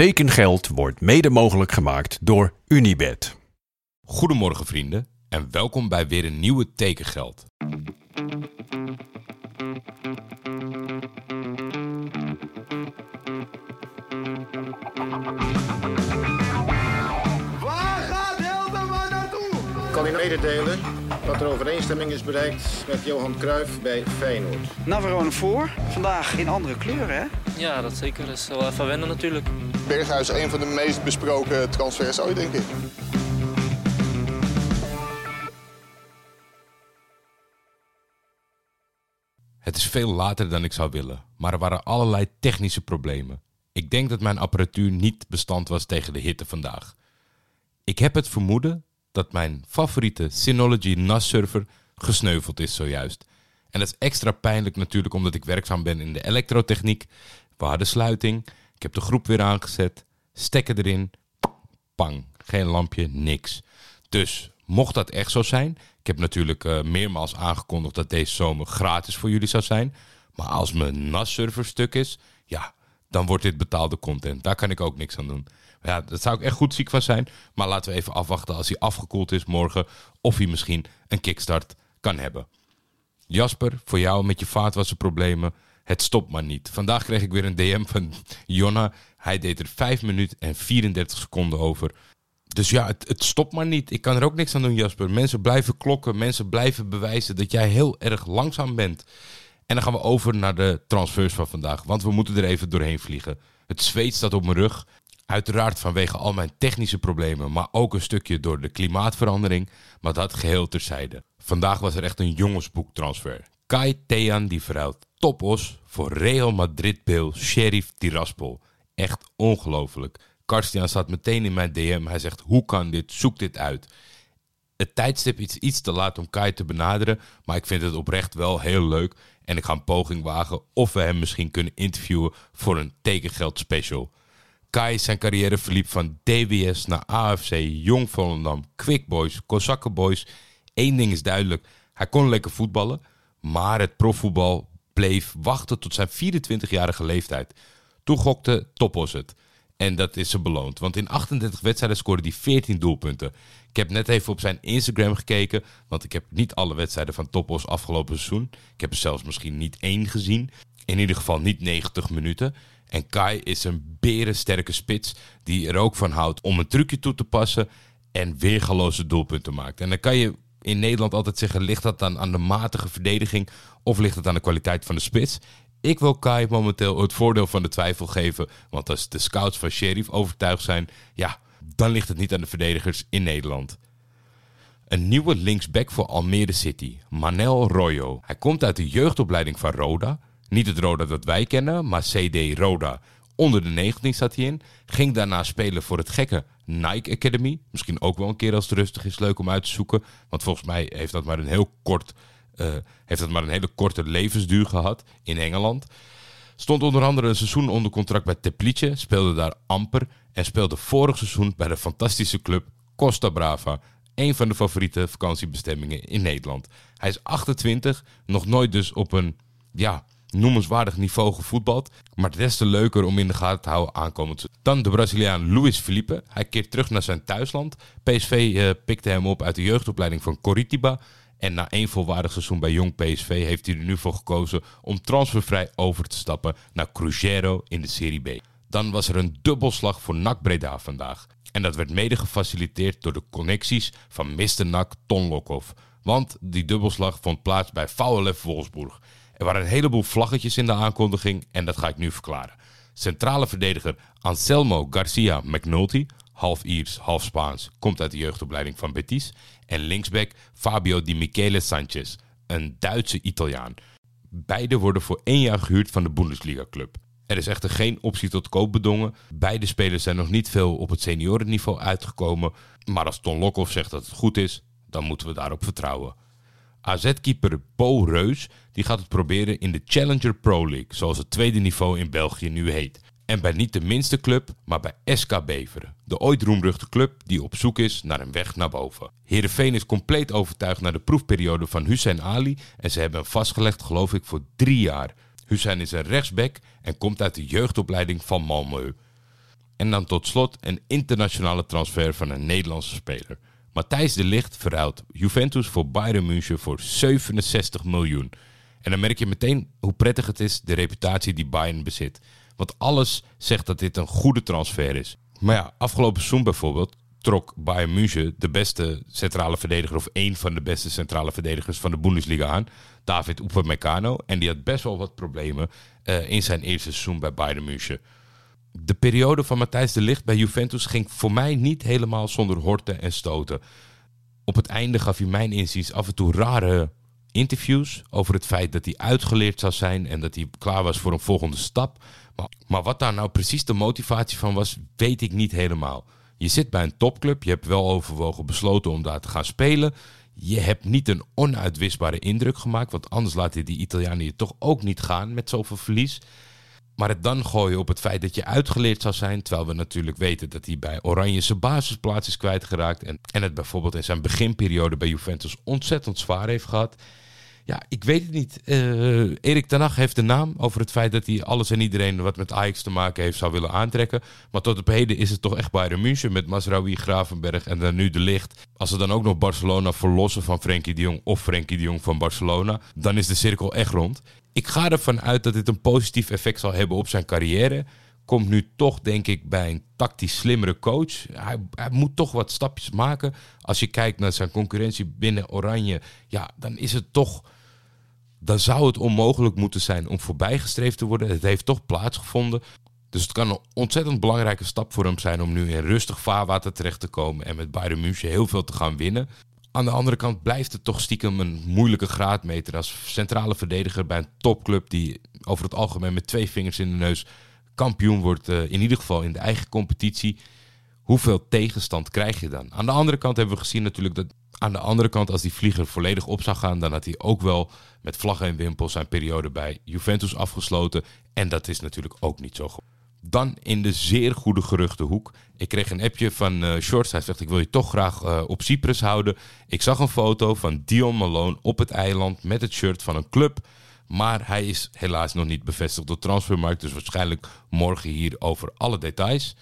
Tekengeld wordt mede mogelijk gemaakt door Unibed. Goedemorgen vrienden en welkom bij weer een nieuwe Tekengeld. Waar gaat Hildeman naartoe? Ik kan u mededelen dat er overeenstemming is bereikt met Johan Cruijff bij Feyenoord. Navarone voor. Vandaag in andere kleuren, hè? Ja, dat zeker. Dat is wel even wennen natuurlijk. Berghuis, een van de meest besproken transfers ooit, denk ik. Het is veel later dan ik zou willen, maar er waren allerlei technische problemen. Ik denk dat mijn apparatuur niet bestand was tegen de hitte vandaag. Ik heb het vermoeden dat mijn favoriete Synology NAS-server gesneuveld is zojuist. En dat is extra pijnlijk natuurlijk omdat ik werkzaam ben in de elektrotechniek. We hadden sluiting, ik heb de groep weer aangezet, stekker erin, pang, geen lampje, niks. Dus mocht dat echt zo zijn, ik heb natuurlijk eh, meermaals aangekondigd dat deze zomer gratis voor jullie zou zijn. Maar als mijn NAS-server stuk is, ja, dan wordt dit betaalde content. Daar kan ik ook niks aan doen. Ja, daar zou ik echt goed ziek van zijn. Maar laten we even afwachten als hij afgekoeld is morgen. Of hij misschien een kickstart kan hebben. Jasper, voor jou met je vaatwasserproblemen. Het stopt maar niet. Vandaag kreeg ik weer een DM van Jonna. Hij deed er 5 minuten en 34 seconden over. Dus ja, het, het stopt maar niet. Ik kan er ook niks aan doen, Jasper. Mensen blijven klokken. Mensen blijven bewijzen dat jij heel erg langzaam bent. En dan gaan we over naar de transfers van vandaag. Want we moeten er even doorheen vliegen. Het zweet staat op mijn rug. Uiteraard vanwege al mijn technische problemen, maar ook een stukje door de klimaatverandering. Maar dat geheel terzijde. Vandaag was er echt een jongensboektransfer. Kai Thean die verhuilt Topos voor Real Madrid Beel Sheriff Tiraspol. Echt ongelooflijk. Karstian staat meteen in mijn DM. Hij zegt: Hoe kan dit? Zoek dit uit. Het tijdstip is iets te laat om Kai te benaderen, maar ik vind het oprecht wel heel leuk. En ik ga een poging wagen of we hem misschien kunnen interviewen voor een tekengeld special. Kai zijn carrière verliep van DWS naar AFC, Jong Volendam, Quick Boys, Kozakken Boys. Eén ding is duidelijk, hij kon lekker voetballen, maar het profvoetbal bleef wachten tot zijn 24-jarige leeftijd. Toen gokte Topos het. En dat is ze beloond, want in 38 wedstrijden scoorde hij 14 doelpunten. Ik heb net even op zijn Instagram gekeken, want ik heb niet alle wedstrijden van Topos afgelopen seizoen. Ik heb er zelfs misschien niet één gezien. In ieder geval niet 90 minuten. En Kai is een berensterke spits die er ook van houdt om een trucje toe te passen en weergaloze doelpunten maakt. En dan kan je in Nederland altijd zeggen, ligt dat dan aan de matige verdediging of ligt het aan de kwaliteit van de spits? Ik wil Kai momenteel het voordeel van de twijfel geven, want als de scouts van Sheriff overtuigd zijn, ja, dan ligt het niet aan de verdedigers in Nederland. Een nieuwe linksback voor Almere City, Manel Royo. Hij komt uit de jeugdopleiding van Roda. Niet het Roda dat wij kennen, maar CD Roda. Onder de 19 zat hij in. Ging daarna spelen voor het gekke Nike Academy. Misschien ook wel een keer als het rustig is, leuk om uit te zoeken. Want volgens mij heeft dat maar een heel kort, uh, heeft dat maar een hele korte levensduur gehad in Engeland. Stond onder andere een seizoen onder contract bij Teplice, speelde daar amper en speelde vorig seizoen bij de fantastische club Costa Brava. Een van de favoriete vakantiebestemmingen in Nederland. Hij is 28, nog nooit dus op een ja, noemenswaardig niveau gevoetbald. Maar des te leuker om in de gaten te houden aankomend. Dan de Braziliaan Luis Felipe. Hij keert terug naar zijn thuisland. PSV uh, pikte hem op uit de jeugdopleiding van Coritiba. En na één volwaardig seizoen bij Jong PSV heeft hij er nu voor gekozen om transfervrij over te stappen naar Cruzeiro in de Serie B. Dan was er een dubbelslag voor NAC Breda vandaag. En dat werd mede gefaciliteerd door de connecties van Mr. NAC Ton Lokhoff. Want die dubbelslag vond plaats bij VLF Wolfsburg. Er waren een heleboel vlaggetjes in de aankondiging en dat ga ik nu verklaren. Centrale verdediger Anselmo Garcia McNulty, half Iers, half Spaans, komt uit de jeugdopleiding van Betis. En linksback Fabio Di Michele Sanchez, een Duitse Italiaan. Beide worden voor één jaar gehuurd van de Bundesliga-club. Er is echter geen optie tot koop bedongen. Beide spelers zijn nog niet veel op het seniorenniveau uitgekomen. Maar als Ton Lokhoff zegt dat het goed is, dan moeten we daarop vertrouwen. AZ-keeper Bo Reus die gaat het proberen in de Challenger Pro League, zoals het tweede niveau in België nu heet. En bij niet de minste club, maar bij SK Beveren. De ooit roemruchte club die op zoek is naar een weg naar boven. Heerenveen is compleet overtuigd naar de proefperiode van Hussein Ali. En ze hebben hem vastgelegd, geloof ik, voor drie jaar. Hussein is een rechtsback en komt uit de jeugdopleiding van Malmö. En dan tot slot een internationale transfer van een Nederlandse speler. Matthijs de Ligt verruilt Juventus voor Bayern München voor 67 miljoen. En dan merk je meteen hoe prettig het is, de reputatie die Bayern bezit. Want alles zegt dat dit een goede transfer is. Maar ja, afgelopen seizoen bijvoorbeeld trok Bayern München de beste centrale verdediger... of één van de beste centrale verdedigers van de Bundesliga aan. David Upamecano. En die had best wel wat problemen uh, in zijn eerste seizoen bij Bayern München. De periode van Matthijs de Ligt bij Juventus ging voor mij niet helemaal zonder horten en stoten. Op het einde gaf hij mijn inziens af en toe rare interviews over het feit dat hij uitgeleerd zou zijn en dat hij klaar was voor een volgende stap. Maar, maar wat daar nou precies de motivatie van was, weet ik niet helemaal. Je zit bij een topclub, je hebt wel overwogen besloten om daar te gaan spelen. Je hebt niet een onuitwisbare indruk gemaakt, want anders laten die Italianen je toch ook niet gaan met zoveel verlies. Maar het dan gooien op het feit dat je uitgeleerd zou zijn. Terwijl we natuurlijk weten dat hij bij Oranje zijn basisplaats is kwijtgeraakt. En, en het bijvoorbeeld in zijn beginperiode bij Juventus ontzettend zwaar heeft gehad. Ja, ik weet het niet. Uh, Erik ten Hag heeft de naam over het feit dat hij alles en iedereen wat met Ajax te maken heeft zou willen aantrekken. Maar tot op heden is het toch echt Bayern München met Masraoui, Gravenberg en dan nu de licht. Als ze dan ook nog Barcelona verlossen van Frenkie de Jong of Frenkie de Jong van Barcelona, dan is de cirkel echt rond. Ik ga ervan uit dat dit een positief effect zal hebben op zijn carrière. Komt nu toch, denk ik, bij een tactisch slimmere coach. Hij, hij, moet toch wat stapjes maken. Als je kijkt naar zijn concurrentie binnen Oranje, ja, dan is het toch. Dan zou het onmogelijk moeten zijn om voorbijgestreefd te worden. Het heeft toch plaatsgevonden. Dus het kan een ontzettend belangrijke stap voor hem zijn om nu in rustig vaarwater terecht te komen en met Bayern München heel veel te gaan winnen. Aan de andere kant blijft het toch stiekem een moeilijke graadmeter als centrale verdediger bij een topclub die over het algemeen met twee vingers in de neus kampioen wordt, uh, in ieder geval in de eigen competitie. Hoeveel tegenstand krijg je dan? Aan de andere kant hebben we gezien natuurlijk dat aan de andere kant, als die vlieger volledig op zou gaan, dan had hij ook wel met vlaggen en wimpels zijn periode bij Juventus afgesloten. En dat is natuurlijk ook niet zo goed. Dan in de zeer goede geruchtenhoek. Ik kreeg een appje van uh, Shorts. Hij zegt: Ik wil je toch graag uh, op Cyprus houden. Ik zag een foto van Dion Malone op het eiland met het shirt van een club. Maar hij is helaas nog niet bevestigd door Transfermarkt. Dus waarschijnlijk morgen hier over alle details.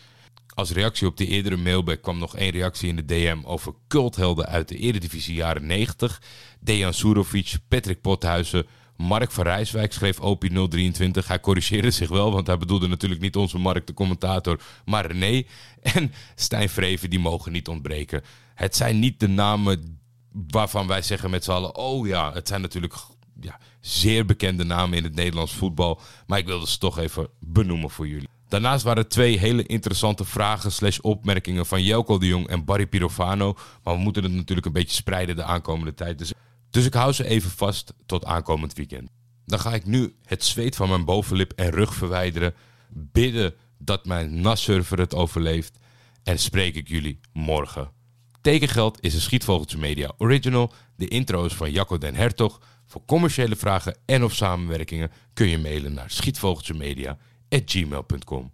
Als reactie op de eerdere mailback kwam nog één reactie in de DM over culthelden uit de Eredivisie jaren 90. Dejan Surovic, Patrick Pothuizen, Mark van Rijswijk schreef Opie 023. Hij corrigeerde zich wel, want hij bedoelde natuurlijk niet onze Mark de commentator, maar René. En Stijn Vreven, die mogen niet ontbreken. Het zijn niet de namen waarvan wij zeggen met z'n allen... oh ja, het zijn natuurlijk ja, zeer bekende namen in het Nederlands voetbal. Maar ik wilde ze toch even benoemen voor jullie. Daarnaast waren twee hele interessante vragen slash opmerkingen van Jelko de Jong en Barry Pirofano. Maar we moeten het natuurlijk een beetje spreiden de aankomende tijd. Dus dus ik hou ze even vast tot aankomend weekend. Dan ga ik nu het zweet van mijn bovenlip en rug verwijderen. Bidden dat mijn NAS-server het overleeft. En spreek ik jullie morgen. Tekengeld is een Schietvogeltje Media original. De intro is van Jacco den Hertog. Voor commerciële vragen en of samenwerkingen kun je mailen naar schietvogeltjemedia.gmail.com.